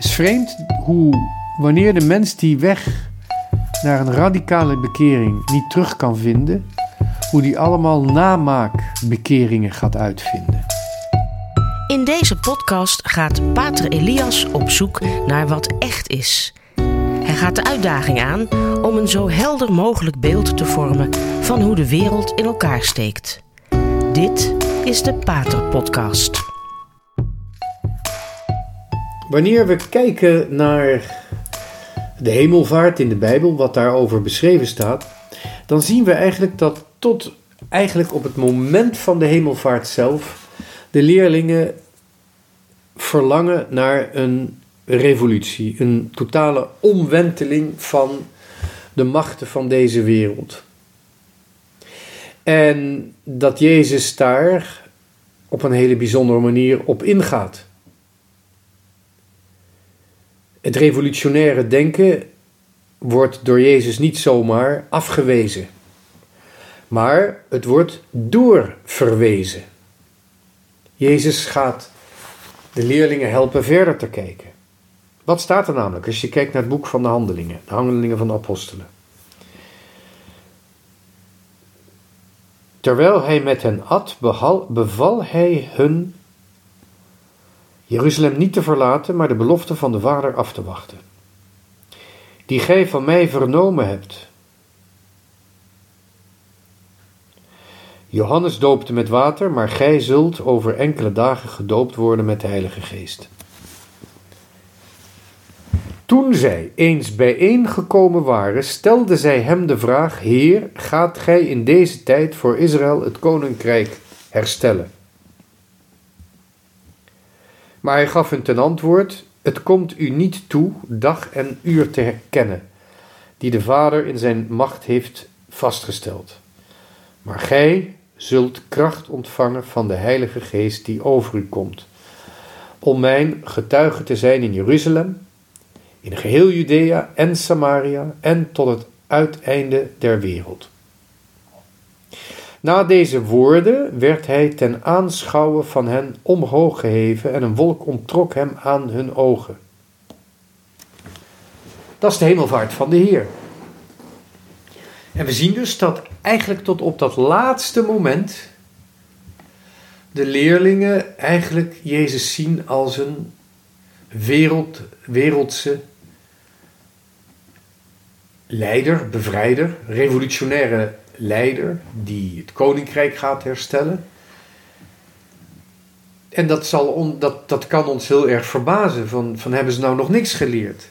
Is vreemd hoe wanneer de mens die weg naar een radicale bekering niet terug kan vinden, hoe die allemaal namaakbekeringen gaat uitvinden. In deze podcast gaat Pater Elias op zoek naar wat echt is. Hij gaat de uitdaging aan om een zo helder mogelijk beeld te vormen van hoe de wereld in elkaar steekt. Dit is de Pater Podcast. Wanneer we kijken naar de hemelvaart in de Bijbel, wat daarover beschreven staat, dan zien we eigenlijk dat tot eigenlijk op het moment van de hemelvaart zelf de leerlingen verlangen naar een revolutie, een totale omwenteling van de machten van deze wereld. En dat Jezus daar op een hele bijzondere manier op ingaat. Het revolutionaire denken wordt door Jezus niet zomaar afgewezen, maar het wordt doorverwezen. Jezus gaat de leerlingen helpen verder te kijken. Wat staat er namelijk als je kijkt naar het boek van de Handelingen, de Handelingen van de Apostelen? Terwijl hij met hen at, beval hij hun Jeruzalem niet te verlaten, maar de belofte van de Vader af te wachten, die gij van mij vernomen hebt. Johannes doopte met water, maar gij zult over enkele dagen gedoopt worden met de Heilige Geest. Toen zij eens bijeengekomen waren, stelden zij hem de vraag: Heer, gaat gij in deze tijd voor Israël het koninkrijk herstellen? Maar hij gaf hun ten antwoord: Het komt u niet toe dag en uur te herkennen, die de Vader in zijn macht heeft vastgesteld. Maar gij zult kracht ontvangen van de Heilige Geest die over u komt, om mijn getuige te zijn in Jeruzalem, in geheel Judea en Samaria en tot het uiteinde der wereld. Na deze woorden werd hij ten aanschouwen van hen omhoog geheven en een wolk onttrok hem aan hun ogen. Dat is de hemelvaart van de Heer. En we zien dus dat eigenlijk tot op dat laatste moment de leerlingen eigenlijk Jezus zien als een wereld, wereldse leider, bevrijder, revolutionaire leider die het koninkrijk gaat herstellen. En dat, zal on, dat, dat kan ons heel erg verbazen, van, van hebben ze nou nog niks geleerd?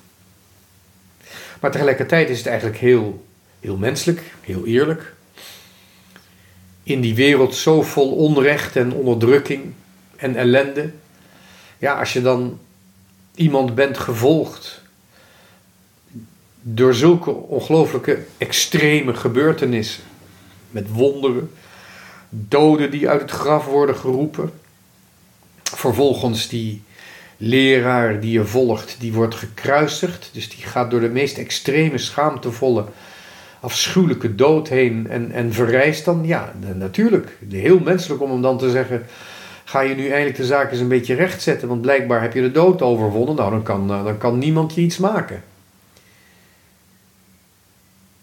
Maar tegelijkertijd is het eigenlijk heel, heel menselijk, heel eerlijk. In die wereld zo vol onrecht en onderdrukking en ellende. Ja, als je dan iemand bent gevolgd door zulke ongelooflijke extreme gebeurtenissen met wonderen, doden die uit het graf worden geroepen. Vervolgens die leraar die je volgt, die wordt gekruisigd, dus die gaat door de meest extreme, schaamtevolle, afschuwelijke dood heen en, en verrijst dan. Ja, natuurlijk, heel menselijk om hem dan te zeggen, ga je nu eigenlijk de zaak eens een beetje rechtzetten, want blijkbaar heb je de dood overwonnen, nou dan kan, dan kan niemand je iets maken.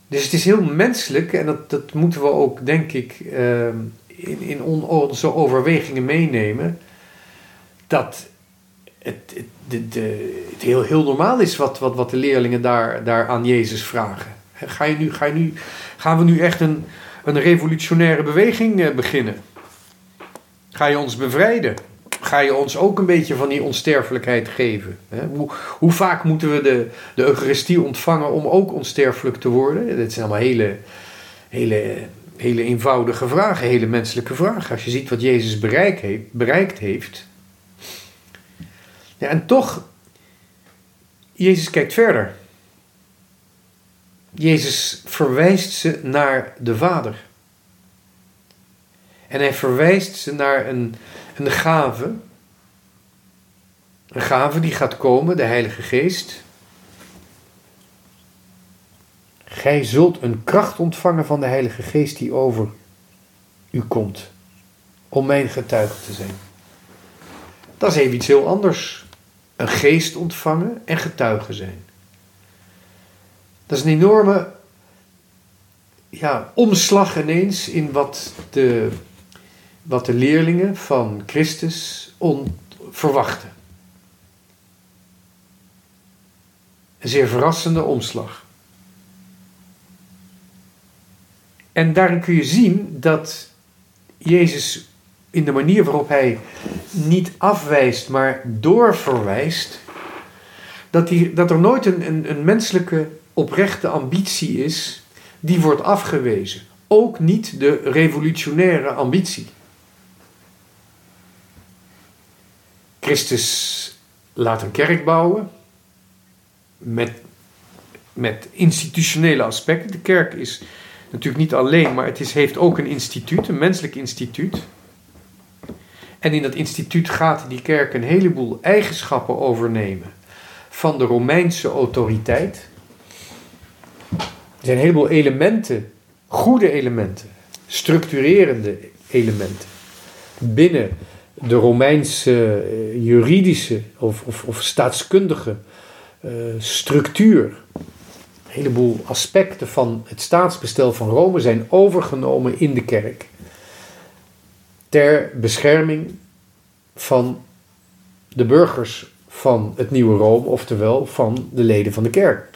Dus het is heel menselijk en dat, dat moeten we ook, denk ik, ehm, in, in onze overwegingen meenemen. Dat het, het, de, de, het heel, heel normaal is wat, wat, wat de leerlingen daar, daar aan Jezus vragen. Ga je nu, ga je nu, gaan we nu echt een, een revolutionaire beweging eh, beginnen? Ga je ons bevrijden? Ga je ons ook een beetje van die onsterfelijkheid geven. Hoe, hoe, vaak moeten we de, de Eucharistie ontvangen om ook onsterfelijk te worden? Dat zijn allemaal hele, hele, hele eenvoudige vragen, hele menselijke vragen. Als je ziet wat Jezus bereikt heeft. Bereikt heeft. Ja, en toch, Jezus kijkt verder. Jezus verwijst ze naar de Vader. En hij verwijst ze naar een, een gave. Een gave die gaat komen, de Heilige Geest. Gij zult een kracht ontvangen van de Heilige Geest die over u komt. Om mijn getuige te zijn. Dat is even iets heel anders. een geest ontvangen en getuigen zijn. Dat is een enorme ja, omslag ineens in wat de, wat de leerlingen van Christus verwachten. Een zeer verrassende omslag. En daarin kun je zien dat Jezus in de manier waarop hij niet afwijst, maar doorverwijst, dat, die, dat er nooit een, een menselijke oprechte ambitie is die wordt afgewezen. Ook niet de revolutionaire ambitie. Christus laat een kerk bouwen met, met institutionele aspecten. De kerk is natuurlijk niet alleen, maar het is, heeft ook een instituut, een menselijk instituut. En in dat instituut gaat die kerk een heleboel eigenschappen overnemen van de Romeinse autoriteit. Er zijn een heleboel elementen, goede elementen, structurerende elementen binnen de Romeinse uh, juridische of, of, of staatskundige uh, structuur. Een heleboel aspecten van het staatsbestel van Rome zijn overgenomen in de kerk ter bescherming van de burgers van het nieuwe Rome, oftewel van de leden van de kerk.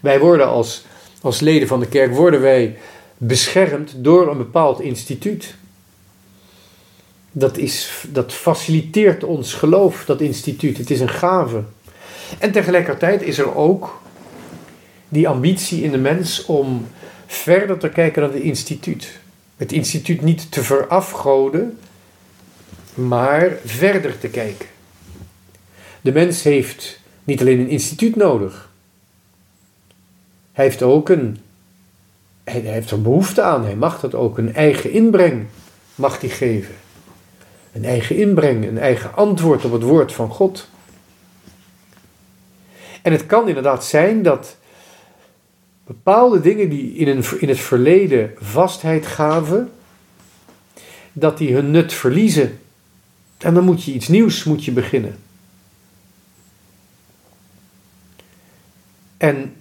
Wij worden als, als leden van de kerk worden wij beschermd door een bepaald instituut. Dat, is, dat faciliteert ons geloof, dat instituut. Het is een gave. En tegelijkertijd is er ook die ambitie in de mens om verder te kijken dan het instituut. Het instituut niet te verafgoden, maar verder te kijken. De mens heeft niet alleen een instituut nodig. Hij heeft ook een, hij heeft er behoefte aan. Hij mag dat ook. Een eigen inbreng mag hij geven. Een eigen inbreng, een eigen antwoord op het woord van God. En het kan inderdaad zijn dat bepaalde dingen die in, een, in het verleden vastheid gaven, dat die hun nut verliezen. En dan moet je iets nieuws moet je beginnen. En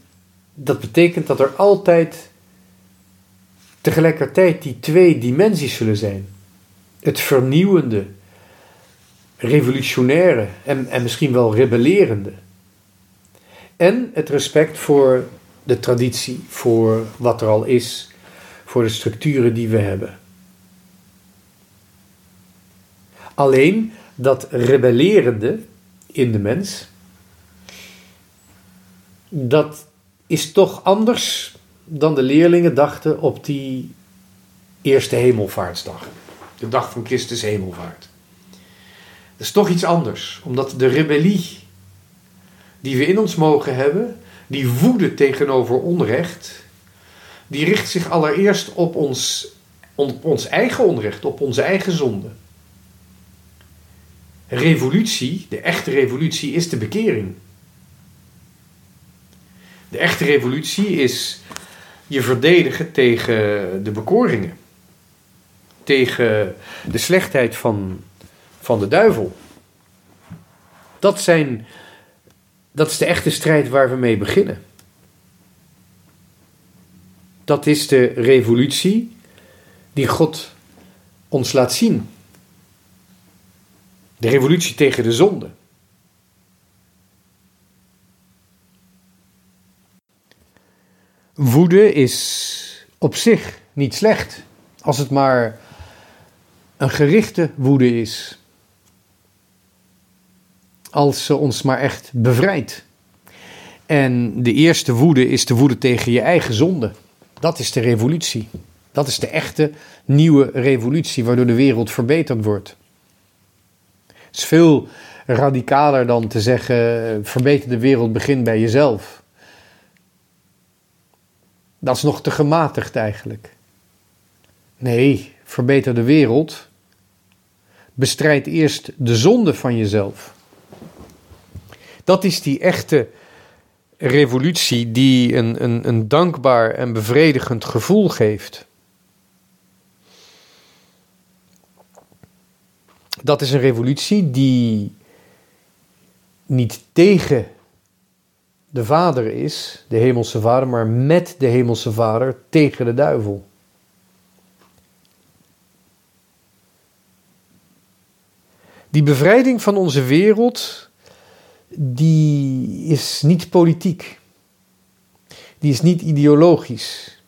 dat betekent dat er altijd tegelijkertijd die twee dimensies zullen zijn. Het vernieuwende, revolutionaire en, en misschien wel rebellerende. En het respect voor de traditie, voor wat er al is, voor de structuren die we hebben. Alleen dat rebellerende in de mens, dat is toch anders dan de leerlingen dachten op die eerste hemelvaartsdag. De dag van Christus hemelvaart. Dat is toch iets anders, omdat de rebellie die we in ons mogen hebben, die woede tegenover onrecht, die richt zich allereerst op ons, op ons eigen onrecht, op onze eigen zonde. Revolutie, de echte revolutie, is de bekering. De echte revolutie is je verdedigen tegen de bekoringen. Tegen de slechtheid van, van de duivel. Dat, zijn, dat is de echte strijd waar we mee beginnen. Dat is de revolutie die God ons laat zien. De revolutie tegen de zonde. Woede is op zich niet slecht, als het maar een gerichte woede is. Als ze ons maar echt bevrijdt. En de eerste woede is de woede tegen je eigen zonde. Dat is de revolutie. Dat is de echte nieuwe revolutie waardoor de wereld verbeterd wordt. Het is veel radicaler dan te zeggen: verbeter de wereld, begin bij jezelf. Dat is nog te gematigd eigenlijk. Nee, verbeter de wereld. Bestrijd eerst de zonde van jezelf. Dat is die echte revolutie die een, een, een dankbaar en bevredigend gevoel geeft. Dat is een revolutie die niet tegen de Vader is, de Hemelse Vader, maar met de Hemelse Vader tegen de duivel. Die bevrijding van onze wereld, die is niet politiek. Die is niet ideologisch.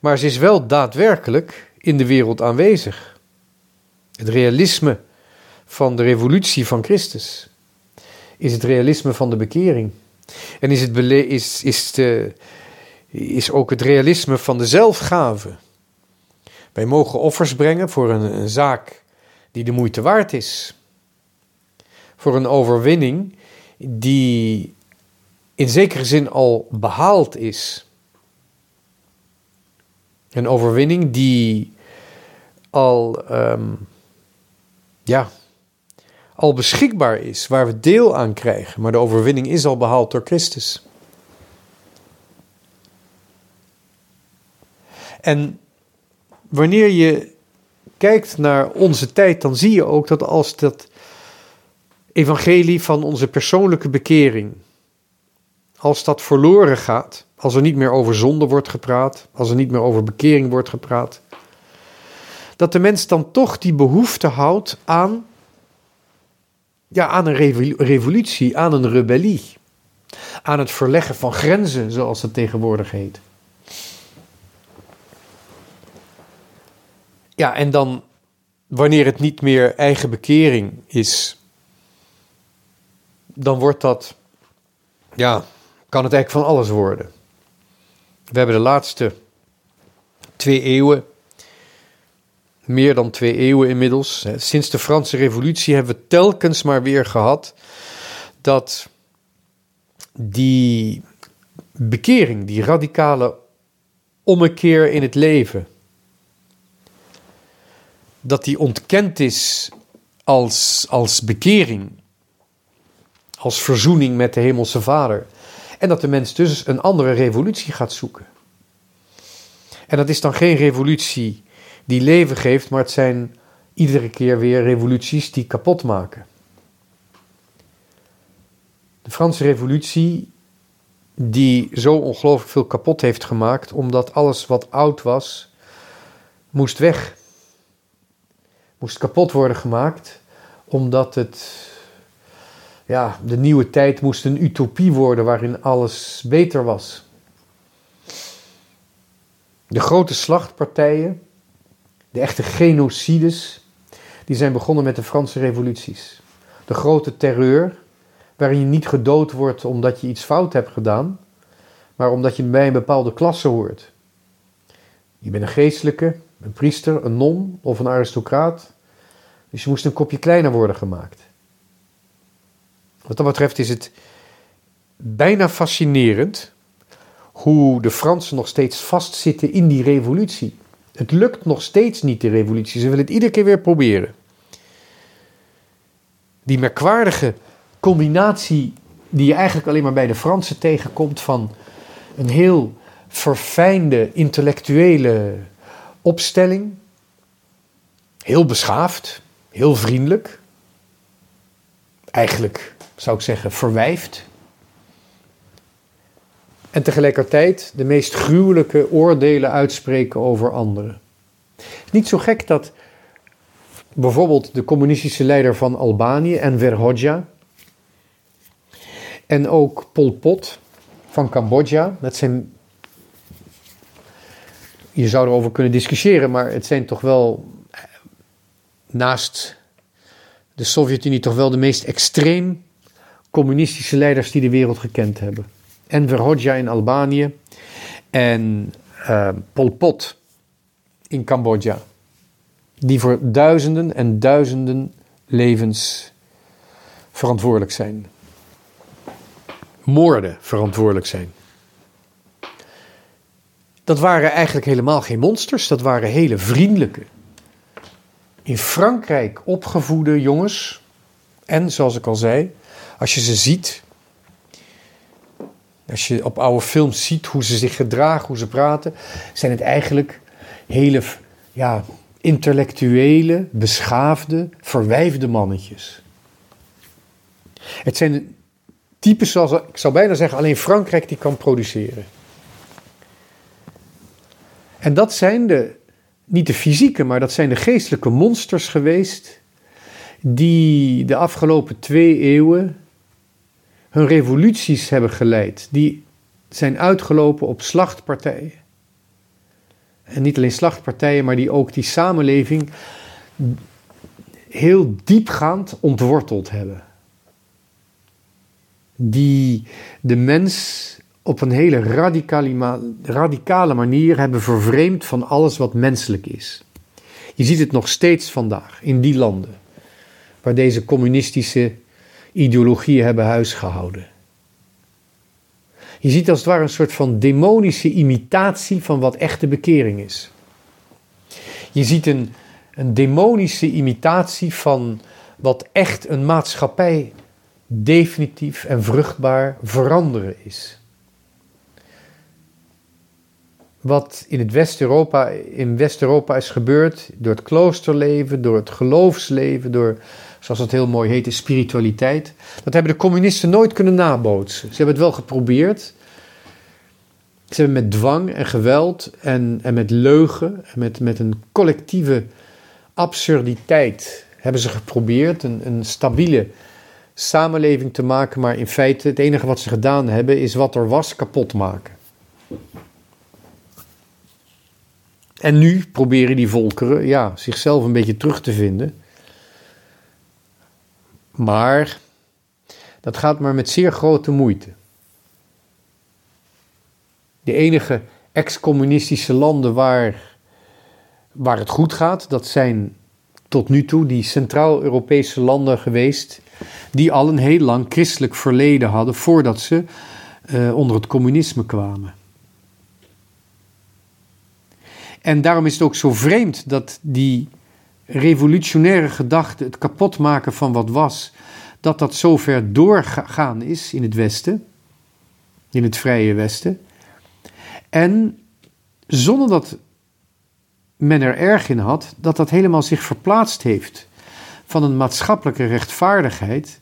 Maar ze is wel daadwerkelijk in de wereld aanwezig. Het realisme van de revolutie van Christus is het realisme van de bekering. En is, het is, is, de, is ook het realisme van de zelfgave. Wij mogen offers brengen voor een, een zaak die de moeite waard is. Voor een overwinning die in zekere zin al behaald is. Een overwinning die al, um, ja, al beschikbaar is, waar we deel aan krijgen. Maar de overwinning is al behaald door Christus. En wanneer je kijkt naar onze tijd, dan zie je ook dat als dat evangelie van onze persoonlijke bekering, als dat verloren gaat, als er niet meer over zonde wordt gepraat, als er niet meer over bekering wordt gepraat, dat de mens dan toch die behoefte houdt aan, ja, aan een revolutie, aan een rebellie, aan het verleggen van grenzen, zoals het tegenwoordig heet. Ja, en dan wanneer het niet meer eigen bekering is, dan wordt dat, ja, kan het eigenlijk van alles worden. We hebben de laatste twee eeuwen, meer dan twee eeuwen inmiddels, sinds de Franse Revolutie hebben we telkens maar weer gehad dat die bekering, die radicale ommekeer in het leven, dat die ontkend is als, als bekering, als verzoening met de Hemelse Vader. En dat de mens dus een andere revolutie gaat zoeken. En dat is dan geen revolutie die leven geeft, maar het zijn iedere keer weer revoluties die kapot maken. De Franse Revolutie, die zo ongelooflijk veel kapot heeft gemaakt, omdat alles wat oud was, moest weg moest kapot worden gemaakt, omdat het, ja, de nieuwe tijd moest een utopie worden waarin alles beter was. De grote slachtpartijen, de echte genocides, die zijn begonnen met de Franse revoluties. De grote terreur, waarin je niet gedood wordt omdat je iets fout hebt gedaan, maar omdat je bij een bepaalde klasse hoort. Je bent een geestelijke, een priester, een non of een aristocraat. Dus je moest een kopje kleiner worden gemaakt. Wat dat betreft is het bijna fascinerend hoe de Fransen nog steeds vastzitten in die revolutie. Het lukt nog steeds niet, de revolutie. Ze willen het iedere keer weer proberen. Die merkwaardige combinatie die je eigenlijk alleen maar bij de Fransen tegenkomt van een heel verfijnde intellectuele opstelling. Heel beschaafd, heel vriendelijk. Eigenlijk zou ik zeggen verwijfd. En tegelijkertijd de meest gruwelijke oordelen uitspreken over anderen. Niet zo gek dat bijvoorbeeld de communistische leider van Albanië, Enver Hoxha, en ook Pol Pot van Cambodja, dat zijn je zou erover kunnen discussiëren, maar het zijn toch wel naast de Sovjet-Unie toch wel de meest extreem communistische leiders die de wereld gekend hebben. Enver Hoxha in Albanië en uh, Pol Pot in Cambodja. Die voor duizenden en duizenden levens verantwoordelijk zijn. Moorden verantwoordelijk zijn. Dat waren eigenlijk helemaal geen monsters, dat waren hele vriendelijke, in Frankrijk opgevoede jongens. En zoals ik al zei, als je ze ziet, als je op oude films ziet hoe ze zich gedragen, hoe ze praten, zijn het eigenlijk hele ja, intellectuele, beschaafde, verwijfde mannetjes. Het zijn types zoals, ik zou bijna zeggen, alleen Frankrijk die kan produceren. En dat zijn de, niet de fysieke, maar dat zijn de geestelijke monsters geweest die de afgelopen twee eeuwen hun revoluties hebben geleid. Die zijn uitgelopen op slachtpartijen. En niet alleen slachtpartijen, maar die ook die samenleving heel diepgaand ontworteld hebben. Die de mens op een hele radicale, manier hebben vervreemd van alles wat menselijk is. Je ziet het nog steeds vandaag in die landen waar deze communistische ideologieën hebben huisgehouden. Je ziet als het ware een soort van demonische imitatie van wat echte bekering is. Je ziet een, een demonische imitatie van wat echt een maatschappij definitief en vruchtbaar veranderen is. Wat in West-Europa, West-Europa is gebeurd door het kloosterleven, door het geloofsleven, door, zoals het heel mooi heet, de spiritualiteit. Dat hebben de communisten nooit kunnen nabootsen. Ze hebben het wel geprobeerd. Ze hebben met dwang en geweld en, en met leugen en met, met een collectieve absurditeit hebben ze geprobeerd een, een stabiele samenleving te maken, maar in feite het enige wat ze gedaan hebben is wat er was kapot maken. En nu proberen die volkeren ja, zichzelf een beetje terug te vinden. Maar dat gaat maar met zeer grote moeite. De enige ex-communistische landen waar, waar het goed gaat, dat zijn tot nu toe die Centraal-Europese landen geweest, die al een heel lang christelijk verleden hadden voordat ze uh, onder het communisme kwamen. En daarom is het ook zo vreemd dat die revolutionaire gedachte, het kapotmaken van wat was, dat dat zo ver doorgegaan is in het Westen, in het vrije Westen. En zonder dat men er erg in had, dat dat helemaal zich verplaatst heeft van een maatschappelijke rechtvaardigheid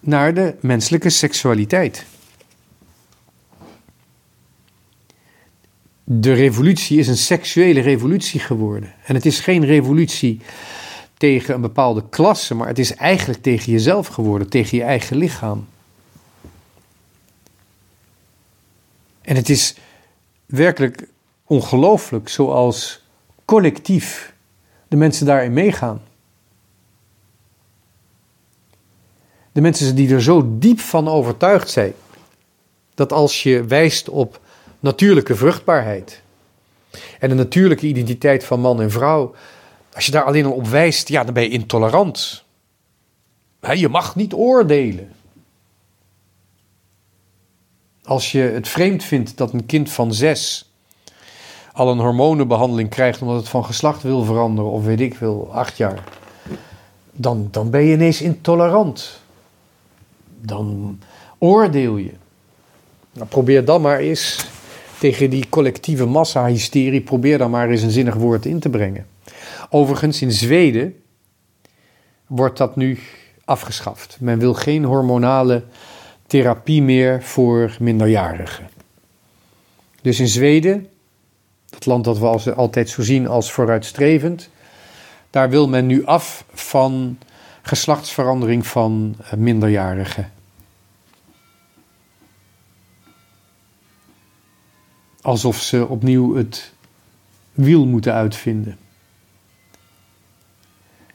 naar de menselijke seksualiteit. De revolutie is een seksuele revolutie geworden. En het is geen revolutie tegen een bepaalde klasse, maar het is eigenlijk tegen jezelf geworden, tegen je eigen lichaam. En het is werkelijk ongelooflijk zoals collectief de mensen daarin meegaan. De mensen die er zo diep van overtuigd zijn dat als je wijst op natuurlijke vruchtbaarheid. En de natuurlijke identiteit van man en vrouw. Als je daar alleen al op wijst, ja, dan ben je intolerant. je mag niet oordelen. Als je het vreemd vindt dat een kind van zes al een hormonenbehandeling krijgt omdat het van geslacht wil veranderen, of weet ik veel, acht jaar, dan, dan ben je ineens intolerant. Dan oordeel je. Nou, probeer dan maar eens tegen die collectieve massa-hysterie, probeer dan maar eens een zinnig woord in te brengen. Overigens, in Zweden wordt dat nu afgeschaft. Men wil geen hormonale therapie meer voor minderjarigen. Dus in Zweden, het land dat we altijd zo zien als vooruitstrevend, daar wil men nu af van geslachtsverandering van minderjarigen. Alsof ze opnieuw het wiel moeten uitvinden.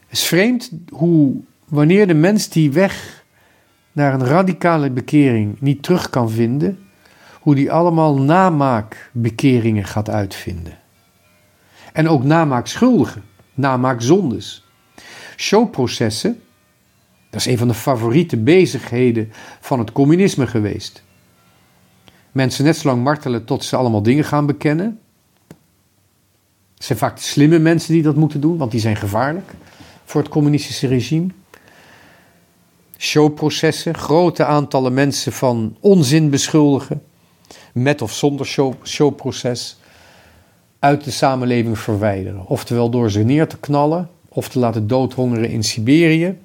Het is vreemd hoe wanneer de mens die weg naar een radicale bekering niet terug kan vinden, hoe die allemaal namaakbekeringen gaat uitvinden. En ook namaakschuldigen, namaakzondes. Showprocessen, dat is een van de favoriete bezigheden van het communisme geweest mensen net zo lang martelen tot ze allemaal dingen gaan bekennen. Het zijn vaak slimme mensen die dat moeten doen, want die zijn gevaarlijk voor het communistische regime. Showprocessen, grote aantallen mensen van onzin beschuldigen, met of zonder show, showproces, uit de samenleving verwijderen. Oftewel door ze neer te knallen, of te laten doodhongeren in Siberië,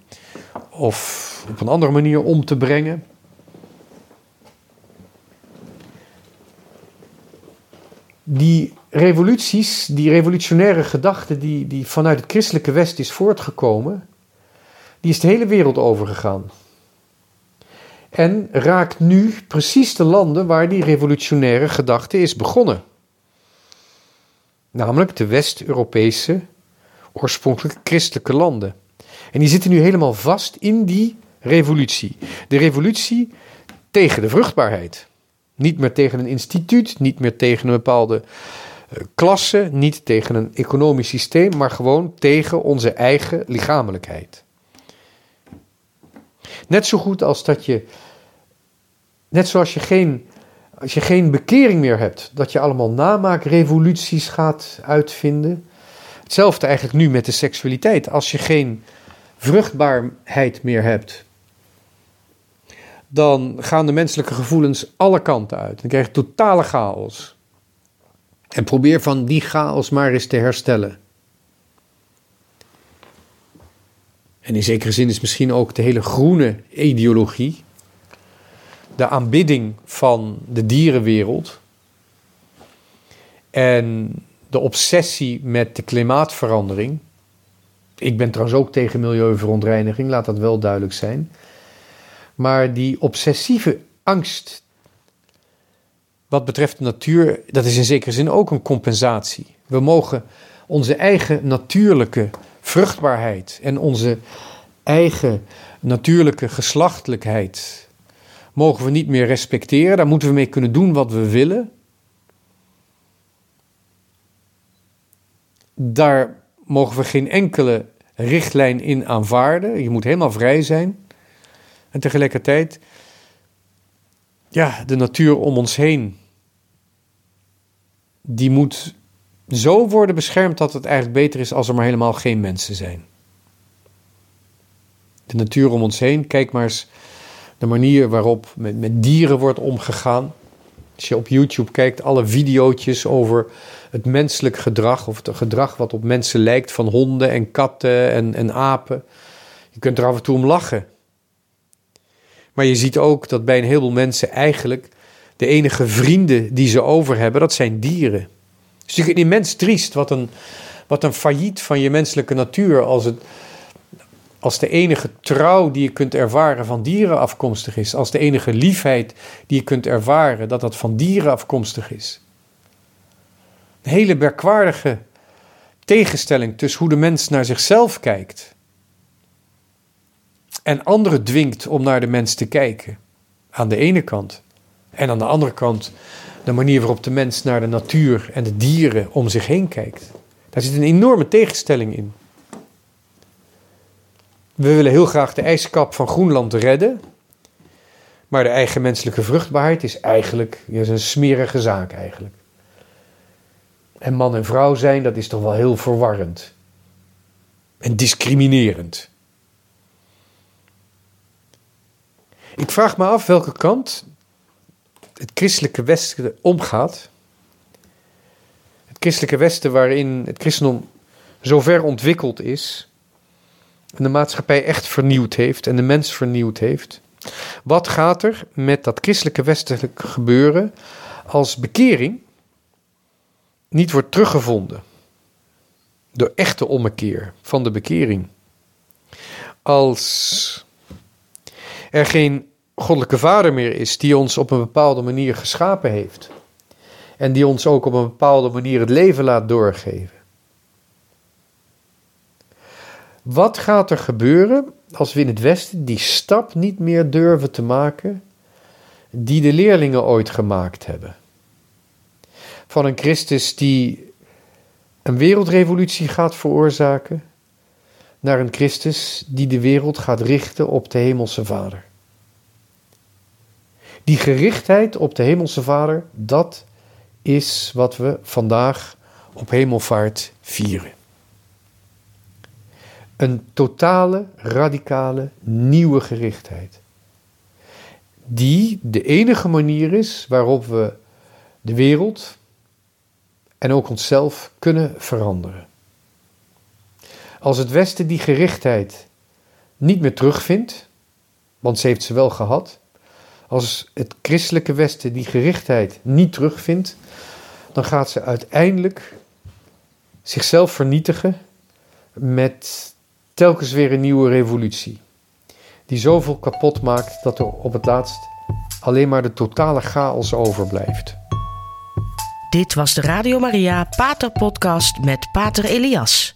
of op een andere manier om te brengen. Die revoluties, die revolutionaire gedachte die, die vanuit het christelijke West is voortgekomen, die is de hele wereld overgegaan. En raakt nu precies de landen waar die revolutionaire gedachte is begonnen. Namelijk de West-Europese, oorspronkelijk christelijke landen. En die zitten nu helemaal vast in die revolutie. De revolutie tegen de vruchtbaarheid. Niet meer tegen een instituut, niet meer tegen een bepaalde eh, klasse, niet tegen een economisch systeem, maar gewoon tegen onze eigen lichamelijkheid. Net zo goed als dat je, net zoals je geen, als je geen bekering meer hebt, dat je allemaal namaakrevoluties gaat uitvinden. Hetzelfde eigenlijk nu met de seksualiteit. Als je geen vruchtbaarheid meer hebt, dan gaan de menselijke gevoelens alle kanten uit. Dan krijg je totale chaos. En probeer van die chaos maar eens te herstellen. En in zekere zin is misschien ook de hele groene ideologie, de aanbidding van de dierenwereld en de obsessie met de klimaatverandering. Ik ben trouwens ook tegen milieuverontreiniging, laat dat wel duidelijk zijn. Maar die obsessieve angst wat betreft de natuur, dat is in zekere zin ook een compensatie. We mogen onze eigen natuurlijke vruchtbaarheid en onze eigen natuurlijke geslachtelijkheid mogen we niet meer respecteren. Daar moeten we mee kunnen doen wat we willen. Daar mogen we geen enkele richtlijn in aanvaarden. Je moet helemaal vrij zijn. En tegelijkertijd, ja, de natuur om ons heen, die moet zo worden beschermd dat het eigenlijk beter is als er maar helemaal geen mensen zijn. De natuur om ons heen, kijk maar eens de manier waarop met, met dieren wordt omgegaan. Als je op YouTube kijkt, alle video's over het menselijk gedrag, of het gedrag wat op mensen lijkt van honden en katten en, en apen. Je kunt er af en toe om lachen. Maar je ziet ook dat bij een heleboel mensen eigenlijk de enige vrienden die ze over hebben, dat zijn dieren. Het is natuurlijk immens triest wat een, wat een failliet van je menselijke natuur als, het, als de enige trouw die je kunt ervaren van dieren afkomstig is. Als de enige liefheid die je kunt ervaren dat dat van dieren afkomstig is. Een hele merkwaardige tegenstelling tussen hoe de mens naar zichzelf kijkt en anderen dwingt om naar de mens te kijken. Aan de ene kant. En aan de andere kant de manier waarop de mens naar de natuur en de dieren om zich heen kijkt. Daar zit een enorme tegenstelling in. We willen heel graag de ijskap van Groenland redden. Maar de eigen menselijke vruchtbaarheid is eigenlijk is een smerige zaak eigenlijk. En man en vrouw zijn, dat is toch wel heel verwarrend. En discriminerend. Ik vraag me af welke kant het christelijke Westen omgaat. Het christelijke Westen waarin het christendom zo ver ontwikkeld is en de maatschappij echt vernieuwd heeft en de mens vernieuwd heeft. Wat gaat er met dat christelijke westelijke gebeuren als bekering niet wordt teruggevonden? De echte ommekeer van de bekering. Als er geen goddelijke vader meer is die ons op een bepaalde manier geschapen heeft. En die ons ook op een bepaalde manier het leven laat doorgeven. Wat gaat er gebeuren als we in het Westen die stap niet meer durven te maken die de leerlingen ooit gemaakt hebben? Van een Christus die een wereldrevolutie gaat veroorzaken, naar een Christus die de wereld gaat richten op de Hemelse Vader. Die gerichtheid op de Hemelse Vader, dat is wat we vandaag op Hemelvaart vieren. Een totale, radicale, nieuwe gerichtheid. Die de enige manier is waarop we de wereld en ook onszelf kunnen veranderen. Als het Westen die gerichtheid niet meer terugvindt, want ze heeft ze wel gehad. Als het christelijke Westen die gerichtheid niet terugvindt, dan gaat ze uiteindelijk zichzelf vernietigen met telkens weer een nieuwe revolutie. Die zoveel kapot maakt dat er op het laatst alleen maar de totale chaos overblijft. Dit was de Radio Maria Pater Podcast met Pater Elias.